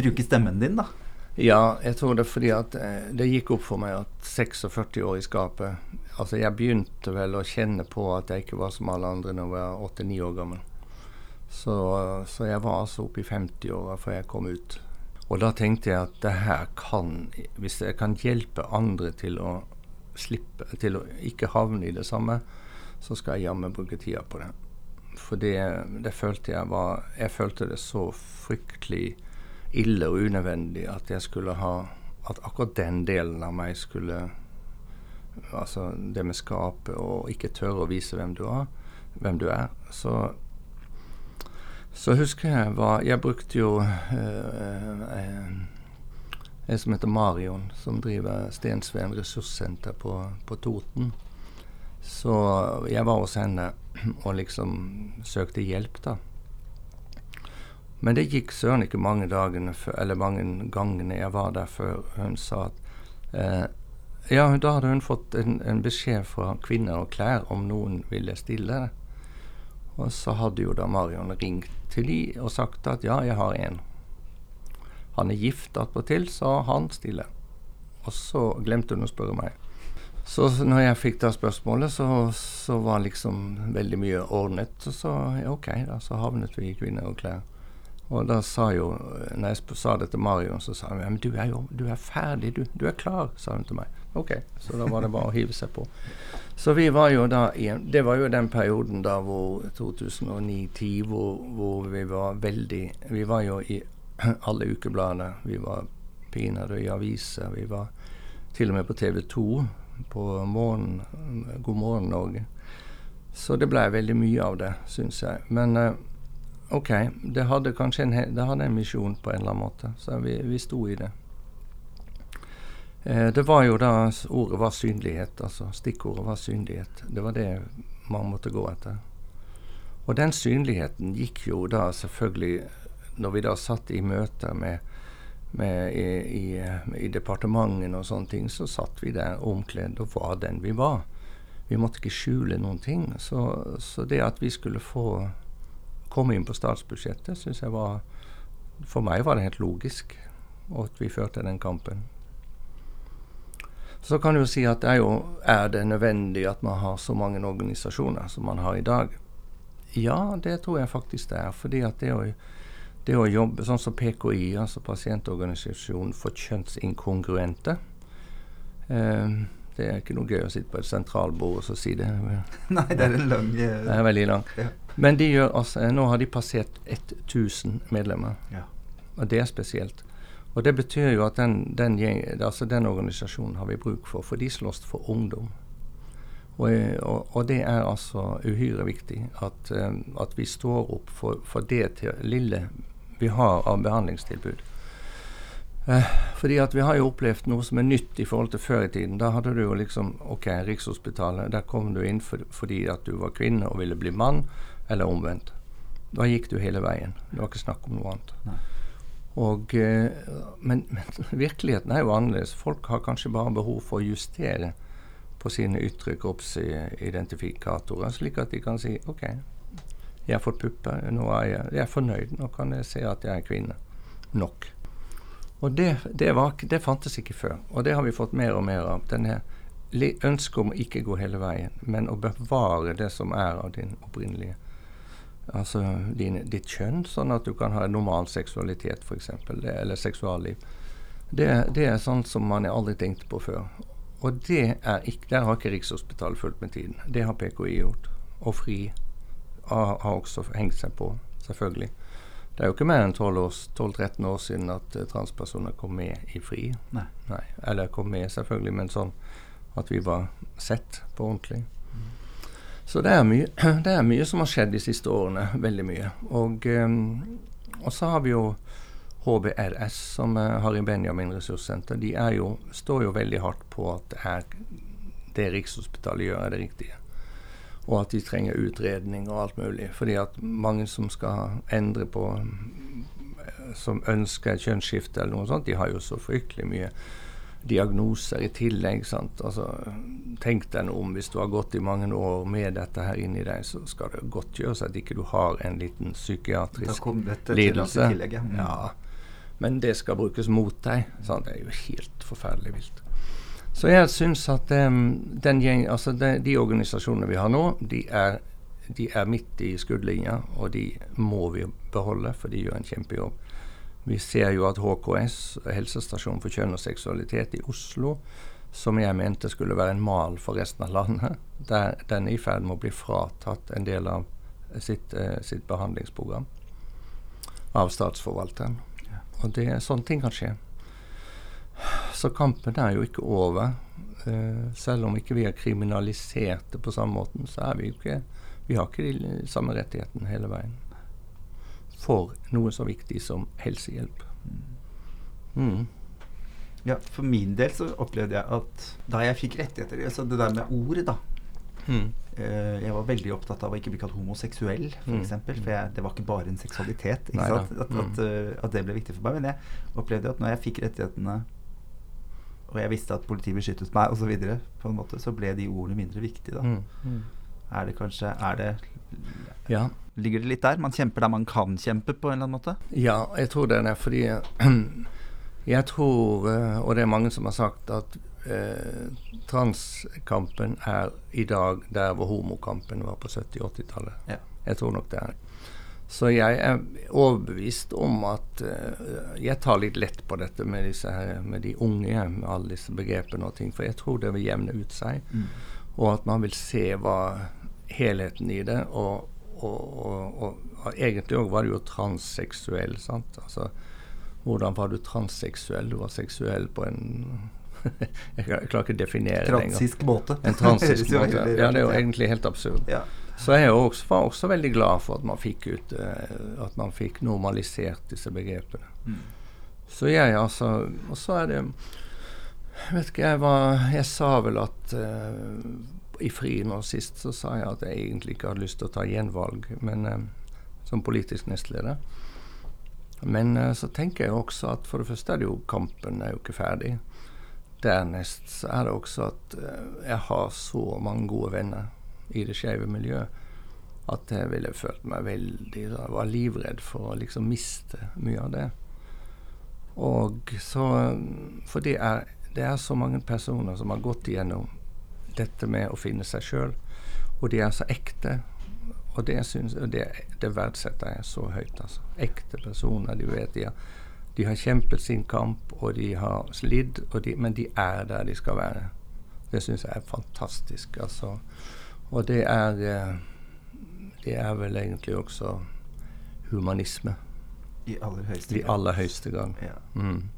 bruke stemmen din, da? Ja, jeg tror det er fordi at eh, det gikk opp for meg at 46 år i skapet Altså, jeg begynte vel å kjenne på at jeg ikke var som alle andre når jeg var 8-9 år gammel. Så, så, jeg var altså oppe i 50-åra før jeg kom ut. Og da tenkte jeg at det her kan Hvis jeg kan hjelpe andre til å slippe Til å ikke havne i det samme, så skal jeg jammen bruke tida på det. For det, det følte jeg var Jeg følte det så fryktelig ille og unødvendig at jeg skulle ha At akkurat den delen av meg skulle Altså det med skapet og ikke tørre å vise hvem du er, hvem du er. Så, så husker jeg hva Jeg brukte jo øh, øh, en som heter Marion, som driver Stensveen ressurssenter på, på Toten. Så jeg var hos henne og liksom søkte hjelp, da. Men det gikk søren ikke mange dagene eller mange gangene jeg var der før hun sa at eh, Ja, da hadde hun fått en, en, beskjed fra Kvinner og klær om noen ville stille det. Og så hadde jo da Marion ringt til de og sagt at ja, jeg har en. Han er gift attpåtil, så han stiller. Og så glemte hun å spørre meg. Så når jeg fikk da spørsmålet, så, så var liksom veldig mye ordnet. Og så ja, OK, da, så havnet vi i Kvinner og klær. Og da sa jo Når jeg sa det til Marion, så sa hun ja, men du er jo du er ferdig, du. Du er klar, sa hun til meg. OK. Så da var det bare å hive seg på. Så vi var jo da i Det var jo den perioden da hvor 2009-10 hvor, hvor, vi var veldig Vi var jo i alle ukebladene. Vi var pinadø i aviser. Vi var til og med på TV 2 på morgen, God morgen Norge. Så det blei veldig mye av det, syns jeg. Men uh, OK, det hadde kanskje en, det hadde en misjon på en eller annen måte, så vi, vi sto i det. Eh, det var jo da ordet var synlighet, altså stikkordet var synlighet. Det var det man måtte gå etter. Og den synligheten gikk jo da selvfølgelig Når vi da satt i møter med, med i, i, i departementene og sånne ting, så satt vi der omkledd og var den vi var. Vi måtte ikke skjule noen ting. Så, så det at vi skulle få komme inn på statsbudsjettet, syns jeg var For meg var det helt logisk at vi førte den kampen. Så kan du jo si at det er jo Er det nødvendig at man har så mange organisasjoner som man har i dag? Ja, det tror jeg faktisk det er. fordi at det å, det å jobbe sånn som PKI, altså Pasientorganisasjonen for kjønnsinkongruente eh, det er ikke noe gøy å sitte på et sentralbord og si det. Nei, det er en lang eh, Det er veldig lang. Ja. Men de gjør altså, nå har de passert 1000 medlemmer. Ja. Og det er spesielt. Og det betyr jo at den, den, altså den organisasjonen har vi bruk for, for de slåss for ungdom. Og, og, og, det er altså uhyre viktig at, um, at vi står opp for, for det til, lille vi har av behandlingstilbud. Eh, fordi at vi har jo opplevd noe som er nytt i forhold til før i tiden. Da hadde du jo liksom OK, Rikshospitalet. Der kom du inn for, fordi at du var kvinne og ville bli mann, eller omvendt. Da gikk du hele veien. Det var ikke snakk om noe annet. Og, eh, men, men, virkeligheten er jo annerledes. Folk har kanskje bare behov for å justere på sine ytre kroppsidentifikatorer, slik at de kan si OK, jeg har fått pupper, nå er jeg, jeg er fornøyd, nå kan jeg se at jeg er kvinne. Nok. Og det, det, var, det, fantes ikke før. Og det har vi fått mer og mer av. Denne ønsket om å ikke gå hele veien, men å bevare det som er av din opprinnelige Altså din, ditt kjønn, sånn at du kan ha en normal seksualitet, f.eks., eller seksualliv. Det, det, er sånn som man aldri tenkte på før. Og det er ikke, der har ikke Rikshospitalet fulgt med tiden. Det har PKI gjort. Og FRI har, har også hengt seg på, selvfølgelig. Det er jo ikke mer enn 12-13 år siden at uh, transpersoner kom med i FRI. Nei. Nei. Eller kom med, selvfølgelig, men sånn at vi var sett på ordentlig. Så det er, mye, det er mye som har skjedd de siste årene. Veldig mye. Og, um, og så har vi jo HBRS, som er Harry Benjamin ressurssenter. De jo, står jo veldig hardt på at det, er, det Rikshospitalet gjør, er det riktige. Og at de trenger utredning og alt mulig. Fordi at mange som skal endre på Som ønsker kjønnsskifte eller noe sånt, de har jo så fryktelig mye diagnoser i tillegg. sant? Altså, tenk deg noe om hvis du har gått i mange år med dette her inni deg, så skal det godt gjøres at ikke du har en liten psykiatrisk lidelse. Tillegg, ja. ja. Men det skal brukes mot deg. Sant? Det er jo helt forferdelig vilt. Så jeg syns at um, gjeng, altså de, de, organisasjonene vi har nå, de er, de er midt i skuddlinja, og de må vi beholde, for de gjør en kjempejobb. Vi ser jo at HKS, helsestasjonen for kjønn og seksualitet i Oslo, som jeg mente skulle være en mal for resten av landet, der den er i ferd med å bli fratatt en del av sitt, eh, sitt behandlingsprogram av statsforvalteren. Ja. Og det, sånne ting kan skje. Så kampen er jo ikke over. Eh, selv om ikke vi er kriminaliserte på samme måten, så er vi jo ikke Vi har ikke de samme rettighetene hele veien for noe så viktig som helsehjelp. Mm. Ja, For min del så opplevde jeg at da jeg fikk rettigheter altså Det der med ordet, da. Mm. Uh, jeg var veldig opptatt av å ikke bli kalt homoseksuell, f.eks. For, mm. eksempel, for jeg, det var ikke bare en seksualitet. Ikke sant? At, at, mm. uh, at, det ble viktig for meg. Men jeg opplevde at når jeg fikk rettighetene, og jeg visste at politiet beskyttet meg osv., så, måte, så ble de ordene mindre viktige. da. Mm. mm. Er det kanskje Er det ja. Ligger det litt der? Man kjemper der man kan kjempe, på en eller annen måte? Ja, jeg tror det er fordi Jeg tror, eh, og det er mange som har sagt, at eh, transkampen er i dag der hvor homokampen var på 70-80-tallet. Ja. Jeg tror nok det er Så jeg er overbevist om at eh, Jeg tar litt lett på dette med, disse her, med de unge, med alle disse begrepene og ting, for jeg tror det vil jevne ut seg. Mm. Og at man vil se hva helheten i det. Og, og, og, og egentlig òg var det jo transseksuell. sant? Altså, hvordan var du transseksuell? Du var seksuell på en Jeg klarer ikke å definere det engang. Transisk måte. En transisk måte. Ja, det er jo egentlig helt absurd. Ja. Så jeg også, var også veldig glad for at man fikk ut uh, At man fikk normalisert disse begrepene. Mm. Så jeg altså Og så er det Vet ikke, jeg var Jeg sa vel at uh, i FRI nå sist så sa jeg at jeg egentlig ikke hadde lyst til å ta gjenvalg men, eh, som politisk nestleder. Men eh, så tenker jeg også at for det første er det jo kampen er jo ikke ferdig. Dernest så er det også at eh, jeg har så mange gode venner i det skeive miljøet at jeg ville følt meg veldig Jeg var livredd for å liksom miste mye av det. Og så For det er, det er så mange personer som har gått igjennom dette med å finne seg sjøl. Og de er så ekte. Og det, synes, det, det, verdsetter jeg så høyt. altså. Ekte personer. De vet de har, de har kjempet sin kamp, og de har slidd, de, men de er der de skal være. Det syns jeg er fantastisk. altså. Og det er eh, Det er vel egentlig også humanisme. I aller høyeste grad. I aller høyeste grad. Ja. Mm.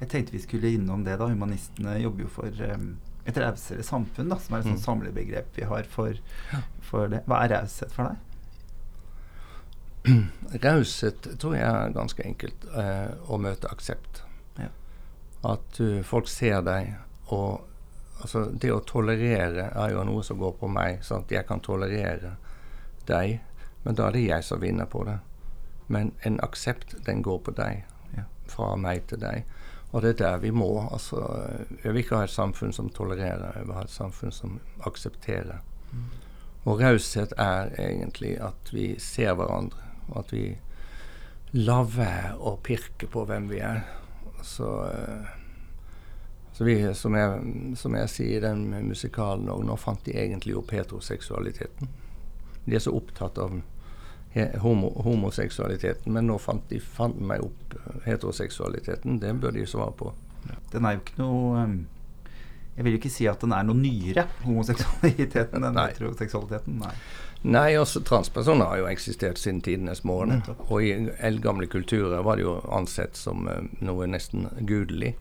Jeg tenkte vi skulle innom det. da. Humanistene jobber jo for um, et rausere samfunn, da, som er et sånt mm. samlebegrep vi har for, for det. Hva er raushet for deg? Raushet tror jeg er ganske enkelt eh, å møte aksept. Ja. At uh, folk ser deg, og altså, det å tolerere er jo noe som går på meg. Sant? Jeg kan tolerere deg, men da er det jeg som vinner på det. Men en aksept, den går på deg. Ja. Fra meg til deg. Og det er der vi må. Altså, jeg vil ikke ha et samfunn som tolererer, jeg vil ha et samfunn som aksepterer. Mm. Og raushet er egentlig at vi ser hverandre, og at vi lar være å pirke på hvem vi er. Så, så vi, som, jeg, som jeg sier i den musikalen òg, nå fant de egentlig opp heteroseksualiteten. De er så opptatt av homo, homoseksualiteten. Men nå fant de fant meg opp eh, heteroseksualiteten. Det bør de svare på. Den er jo ikke noe um, Jeg vil jo ikke si at den er noe nyere, homoseksualiteten, enn heteroseksualiteten. Nei. Nei, også transpersoner har jo eksistert siden tidenes morgen. Og i eldgamle kulturer var det jo ansett som uh, noe nesten gudelig.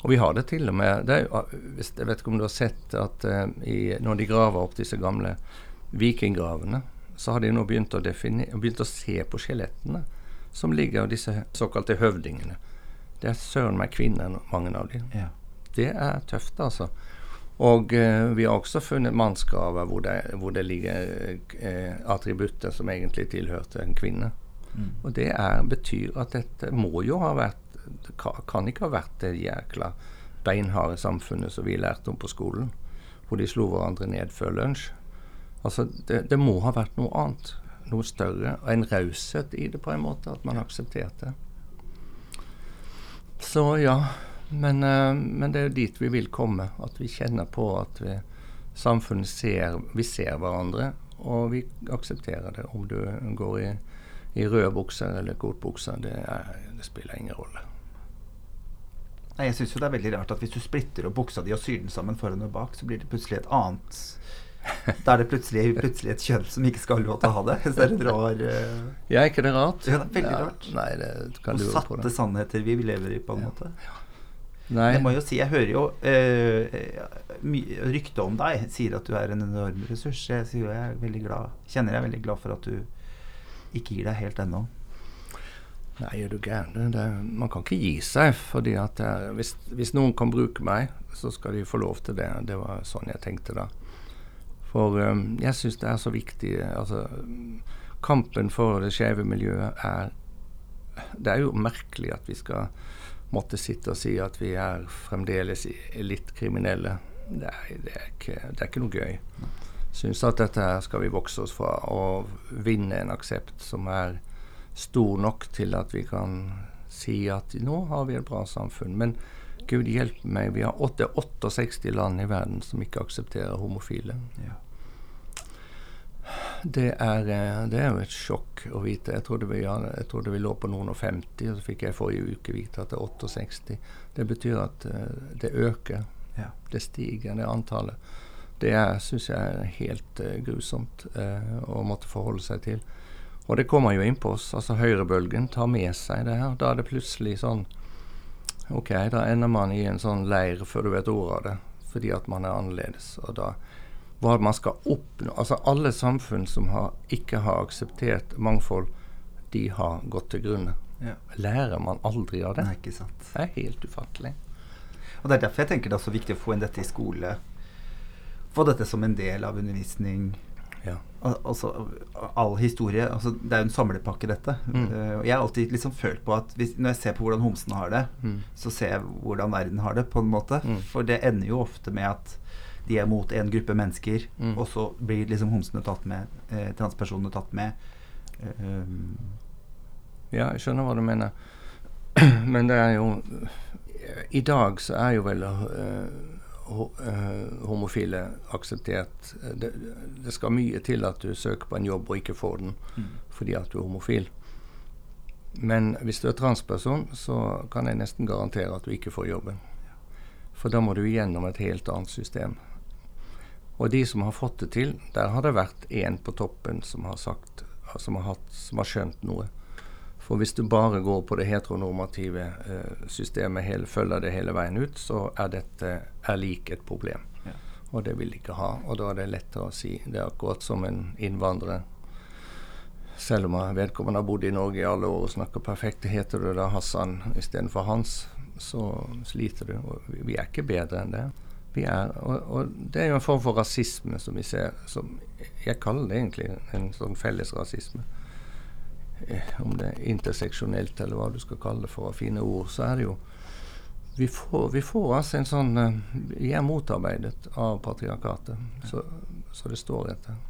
Og vi har det til og med det er, Jeg vet ikke om du har sett at uh, i, når de graver opp disse gamle vikinggravene, så har de nå begynt å, begynt å se på skjelettene som ligger av disse såkalte høvdingene. Det er søren meg kvinner, mange av dem. Ja. Det er tøft, altså. Og eh, vi har også funnet mannsgraver hvor hvor det ligger eh, attributter som egentlig tilhørte en kvinne. Mm. Og det er, betyr at dette må jo ha vært Det kan ikke ha vært det jækla beinharde samfunnet som vi lærte om på skolen, hvor de slo hverandre ned før lunsj. Altså, det, det må ha vært noe annet. Noe større. Og en raushet i det, på en måte. At man aksepterte. Så ja. Men, uh, men, det er jo dit vi vil komme. At vi kjenner på at vi, samfunnet ser Vi ser hverandre, og vi aksepterer det. Om du går i, i røde bukser eller kortbukser, det, det spiller ingen rolle. Nei, jeg syns jo det er veldig rart at hvis du splitter opp buksa di og syr den sammen foran og bak, så blir det plutselig et annet Da er det plutselig, plutselig, et kjønn som ikke skal ha lov til å ha det. Så er det rar uh... Ja, ikke det rart? Ja, det er veldig ja, rart. Nei, det kan og du satte på det. sannheter vi lever i, på en ja. måte. Nei. Jeg må jo si, jeg hører jo uh, ryktet om deg sier at du er en enorm ressurs. Jeg, sier, jeg er veldig glad, kjenner jeg er veldig glad for at du ikke gir deg helt ennå. Nei, er du gæren? Man kan ikke gi seg. fordi at er, hvis, hvis, noen kan bruke meg, så skal de få lov til det. Det var sånn jeg tenkte da. For um, jeg syns det er så viktig. Altså, kampen for det skeive miljøet er Det er jo merkelig at vi skal måtte sitte og si at vi er fremdeles litt kriminelle. Det er, det er, ikke, det er ikke, noe gøy. Syns at dette her skal vi vokse oss fra og vinne en aksept som er stor nok til at vi kan si at nå har vi et bra samfunn. Men Gud hjelpe meg, vi har 68 land i verden som ikke aksepterer homofile. Ja. Det er, eh, det er, jo et sjokk å vite. Jeg trodde, vi, jeg trodde vi lå på noen og 50, og så fikk jeg forrige uke vite at det er 68. Det betyr at uh, det øker. Ja. Det stiger, det antallet. Det syns jeg er helt uh, grusomt uh, å måtte forholde seg til. Og det kommer jo inn på oss. altså Høyrebølgen tar med seg det her. Da er det plutselig sånn OK, da ender man i en sånn leir før du vet ordet av det, fordi at man er annerledes. Og da hva man skal oppnå. Altså Alle samfunn som har, ikke har akseptert mangfold, de har gått til grunne. Ja. Lærer man aldri av det? Nei, ikke sant. Det er helt ufattelig. Og Det er derfor jeg tenker det er så viktig å få inn dette i skole. Få dette som en del av undervisning. Ja. Al altså all historie. Altså, det er jo en samlepakke, dette. Mm. Uh, jeg har alltid liksom følt på at hvis, når jeg ser på hvordan homsene har det, mm. så ser jeg hvordan verden har det, på en måte. Mm. For det ender jo ofte med at de er mot en gruppe mennesker, mm. og så blir liksom homsene tatt med, eh, transpersonene tatt med. Um. ja, jeg skjønner hva du mener. Men det er jo I dag så er jo vel uh, homofile akseptert. Det, det, skal mye til at du søker på en jobb og ikke får den mm. fordi at du er homofil. Men hvis du er transperson, så kan jeg nesten garantere at du ikke får jobben. For da må du gjennom et helt annet system. Og de som har fått det til, der har det vært én på toppen som har, sagt, som har, hatt, som har skjønt noe. For hvis du bare går på det heteronormative eh, systemet, hele, følger det hele veien ut, så er dette er lik et problem. Ja. Og det vil de ikke ha. Og da er det lettere å si. Det er akkurat som en innvandrer. Selv om vedkommende har bodd i Norge i alle år og snakker perfekt, heter du da Hassan istedenfor Hans, så sliter du. Og vi er ikke bedre enn det vi er. Og, og, det er jo en form for rasisme som vi ser som Jeg kaller det egentlig en sånn felles rasisme. Eh, om det er interseksjonelt eller hva du skal kalle det for fine ord, så er det jo Vi får, vi får altså en sånn uh, Vi er motarbeidet av patriarkatet, så, så, det står etter.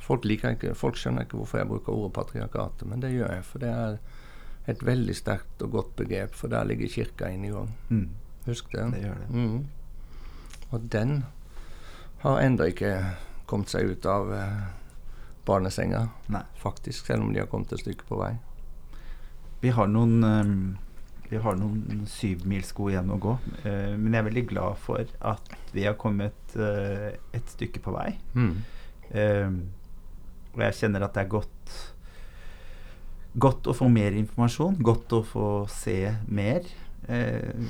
Folk, liker ikke, folk skjønner ikke hvorfor jeg bruker ordet patriarkatet, men det gjør jeg. For det er et veldig sterkt og godt begrep, for der ligger kirka inne i gang. Mm. Husk det. Det gjør det. Mm. Og den har ennå ikke kommet seg ut av eh, barnesenga, Nei. faktisk, selv om de har kommet et stykke på vei. Vi har noen um, vi har noen syvmilssko igjen å gå, uh, men jeg er veldig glad for at vi har kommet uh, et stykke på vei. Mm. Uh, og jeg kjenner at det er godt Godt å få mer informasjon, godt å få se mer. Uh,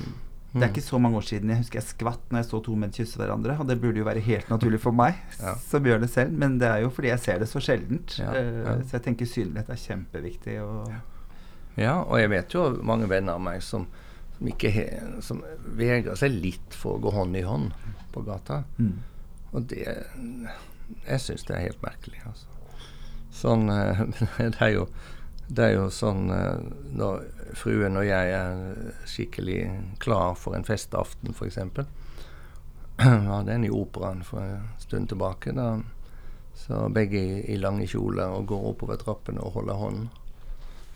Det er ikke så mange år siden jeg husker jeg skvatt når jeg så to menn kysse hverandre. Og det burde jo være helt naturlig for meg Ja. som gjør det selv, men det er jo fordi jeg ser det så sjeldent. Ja, Eh, ja. Så jeg tenker synlighet er kjempeviktig. Og Ja, og jeg vet jo mange venner av meg som, som he, som vegrer seg litt for å gå hånd i hånd på gata. mm. Og det Jeg syns det er helt merkelig, altså. Sånn eh, Det er jo, det er jo sånn eh, når fruen og jeg er skikkelig klar for en festaften, f.eks. Ja, en i operaen for en stund tilbake. Da så begge i, i lange kjoler og går oppover trappene og holder hånd.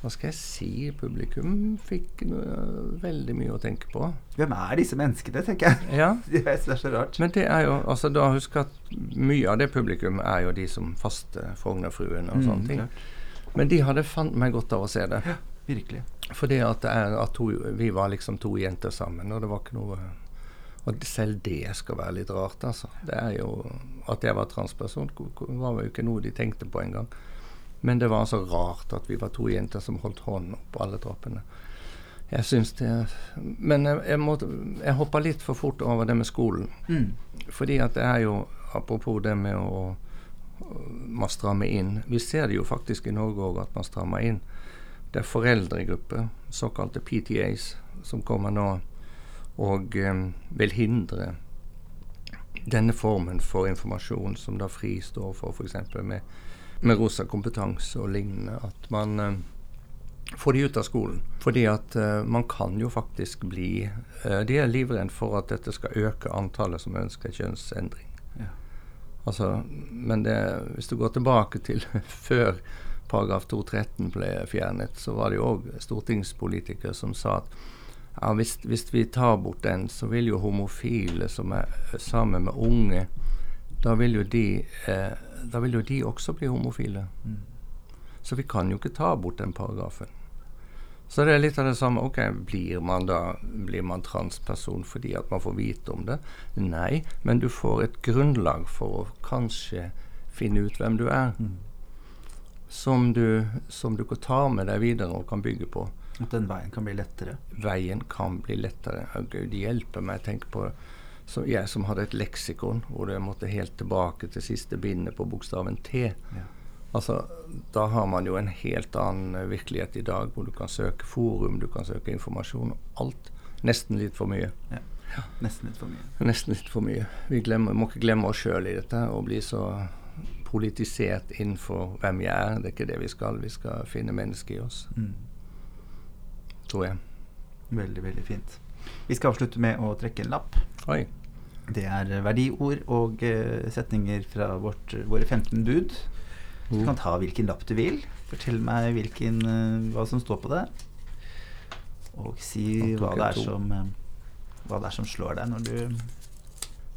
Hva skal jeg si? Publikum fikk noe, veldig mye å tenke på. Hvem er disse menneskene, tenker jeg. Ja, Det er så rart. men det er jo altså da Husk at mye av det publikum er jo de som faste Frognerfruene og sånne Mm, ting. klart. Men de hadde fant meg godt av å se det. Virkelig. Fordi at, at to, vi var liksom to jenter sammen, og det var ikke noe Og selv det skal være litt rart, altså. Det er jo At jeg var transperson, var jo ikke noe de tenkte på engang. Men det var altså rart at vi var to jenter som holdt hånden opp alle trappene. Jeg syns det Men jeg, jeg, jeg hoppa litt for fort over det med skolen. Mm. Fordi at det er jo Apropos det med å man strammer inn. Vi ser det jo faktisk i Norge òg at man strammer inn. Det er foreldregrupper, såkalte PTAs, som kommer nå og eh, vil hindre denne formen for informasjon som da FRI står for, f.eks. Med, med rosa kompetanse og lignende. At man eh, får de ut av skolen. Fordi at eh, man kan jo faktisk bli eh, De er livredd for at dette skal øke antallet som ønsker kjønnsendring. Ja. Altså, men det, hvis du går tilbake til før paragraf 213 ble fjernet, så var det jo òg stortingspolitikere som sa at ja, hvis, hvis vi tar bort den, så vil jo homofile som er sammen med unge, da vil jo de, eh, da vil jo de også bli homofile. Mm. Så vi kan jo ikke ta bort den paragrafen. Så det er litt av det samme. Ok, Blir man da blir man transperson fordi at man får vite om det? Nei, men du får et grunnlag for å kanskje finne ut hvem du er. Mm. Som du, som du kan ta med deg videre og kan bygge på. At den veien kan bli lettere. Veien kan bli lettere. Gud hjelper meg. Tenk på så jeg som hadde et leksikon hvor jeg måtte helt tilbake til siste bindet på bokstaven T. Ja. Altså, Da har man jo en helt annen eh, virkelighet i dag, hvor du kan søke forum, du kan søke informasjon. Alt. Nesten litt for mye. Ja, Nesten litt for mye. Nesten litt for mye. Vi glemmer, må ikke glemme oss sjøl i dette og bli så politisert innenfor hvem jeg er. Det er ikke det vi skal. Vi skal finne mennesket i oss, Mm. tror jeg. Veldig, veldig fint. Vi skal avslutte med å trekke en lapp. Oi. Det er verdiord og uh, setninger fra vårt, våre 15 bud. Du Mm. kan ta hvilken lapp du vil. Fortell meg hvilken, uh, hva som står på det. Og si hva det, er som, eh, hva det er som slår deg når du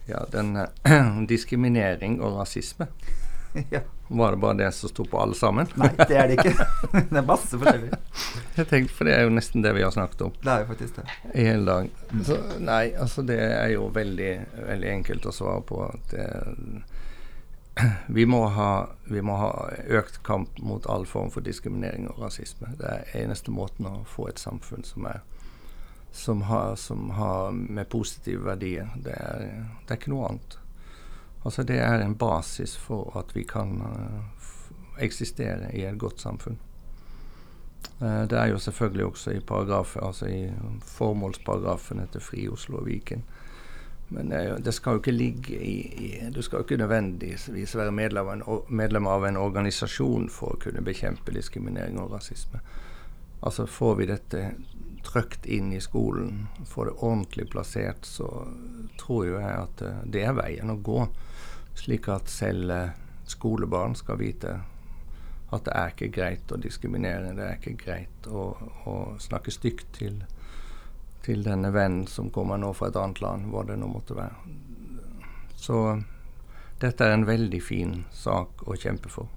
Ja, den eh, diskriminering og rasisme. Ja. Var det bare det som sto på alle sammen? Nei, det er det ikke. det er masse forskjellig. Jeg tenkte, For det er jo nesten det vi har snakket om Det er jo faktisk det. i hele dag. Så, nei, altså det er jo veldig, veldig enkelt å svare på. at det, vi, må ha, vi må ha økt kamp mot all form for diskriminering og rasisme. Det er eneste måten å få et samfunn som er som har, som har med positive verdier. Det er, det er ikke noe annet. Altså Det er en basis for at vi kan eh, eksistere i et godt samfunn. Eh, det er jo selvfølgelig også i paragrafer, altså i formålsparagrafene til Fri Oslo og Viken. Men det, jo- det skal jo ikke ligge i, i Du skal jo ikke nødvendigvis være medlem av, en, medlem av en organisasjon for å kunne bekjempe diskriminering og rasisme. Altså Får vi dette trøkt inn i skolen, får det ordentlig plassert, så tror jo jeg at eh, det er veien å gå. Slik at selv eh, skolebarn skal vite at det er ikke greit å diskriminere. Det er ikke greit å, å snakke stygt til, til denne vennen som kommer nå fra et annet land, hva det nå måtte være. Så dette er en veldig fin sak å kjempe for.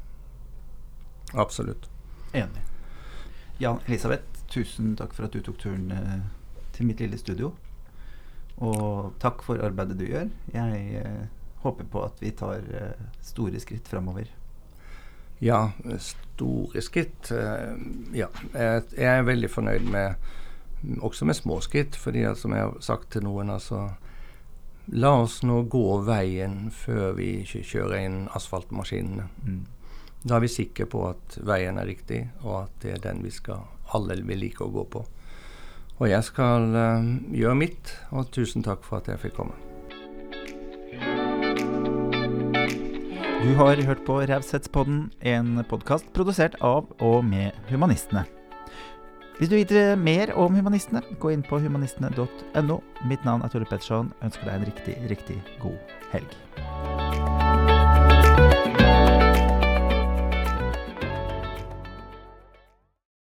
Absolutt. Enig. Jan Elisabeth, tusen takk for at du tok turen eh, til mitt lille studio. Og takk for arbeidet du gjør. Jeg eh, håper på at vi tar eh, store skritt framover. Ja, store skritt. eh, ja. Jeg, er veldig fornøyd med, også med småskritt. fordi at, som jeg har sagt til noen, altså La oss nå gå veien før vi kjører inn asfaltmaskinene. Mm. Da er vi sikre på at veien er riktig, og at det er den vi skal alle vil like å gå på. Og jeg skal uh, gjøre mitt, og tusen takk for at jeg fikk komme. Du har hørt på Raushetspodden, en podkast produsert av og med Humanistene. Hvis du vil vite mer om Humanistene, gå inn på humanistene.no. Mitt navn er Tore Petterson. Ønsker deg en riktig, riktig god helg.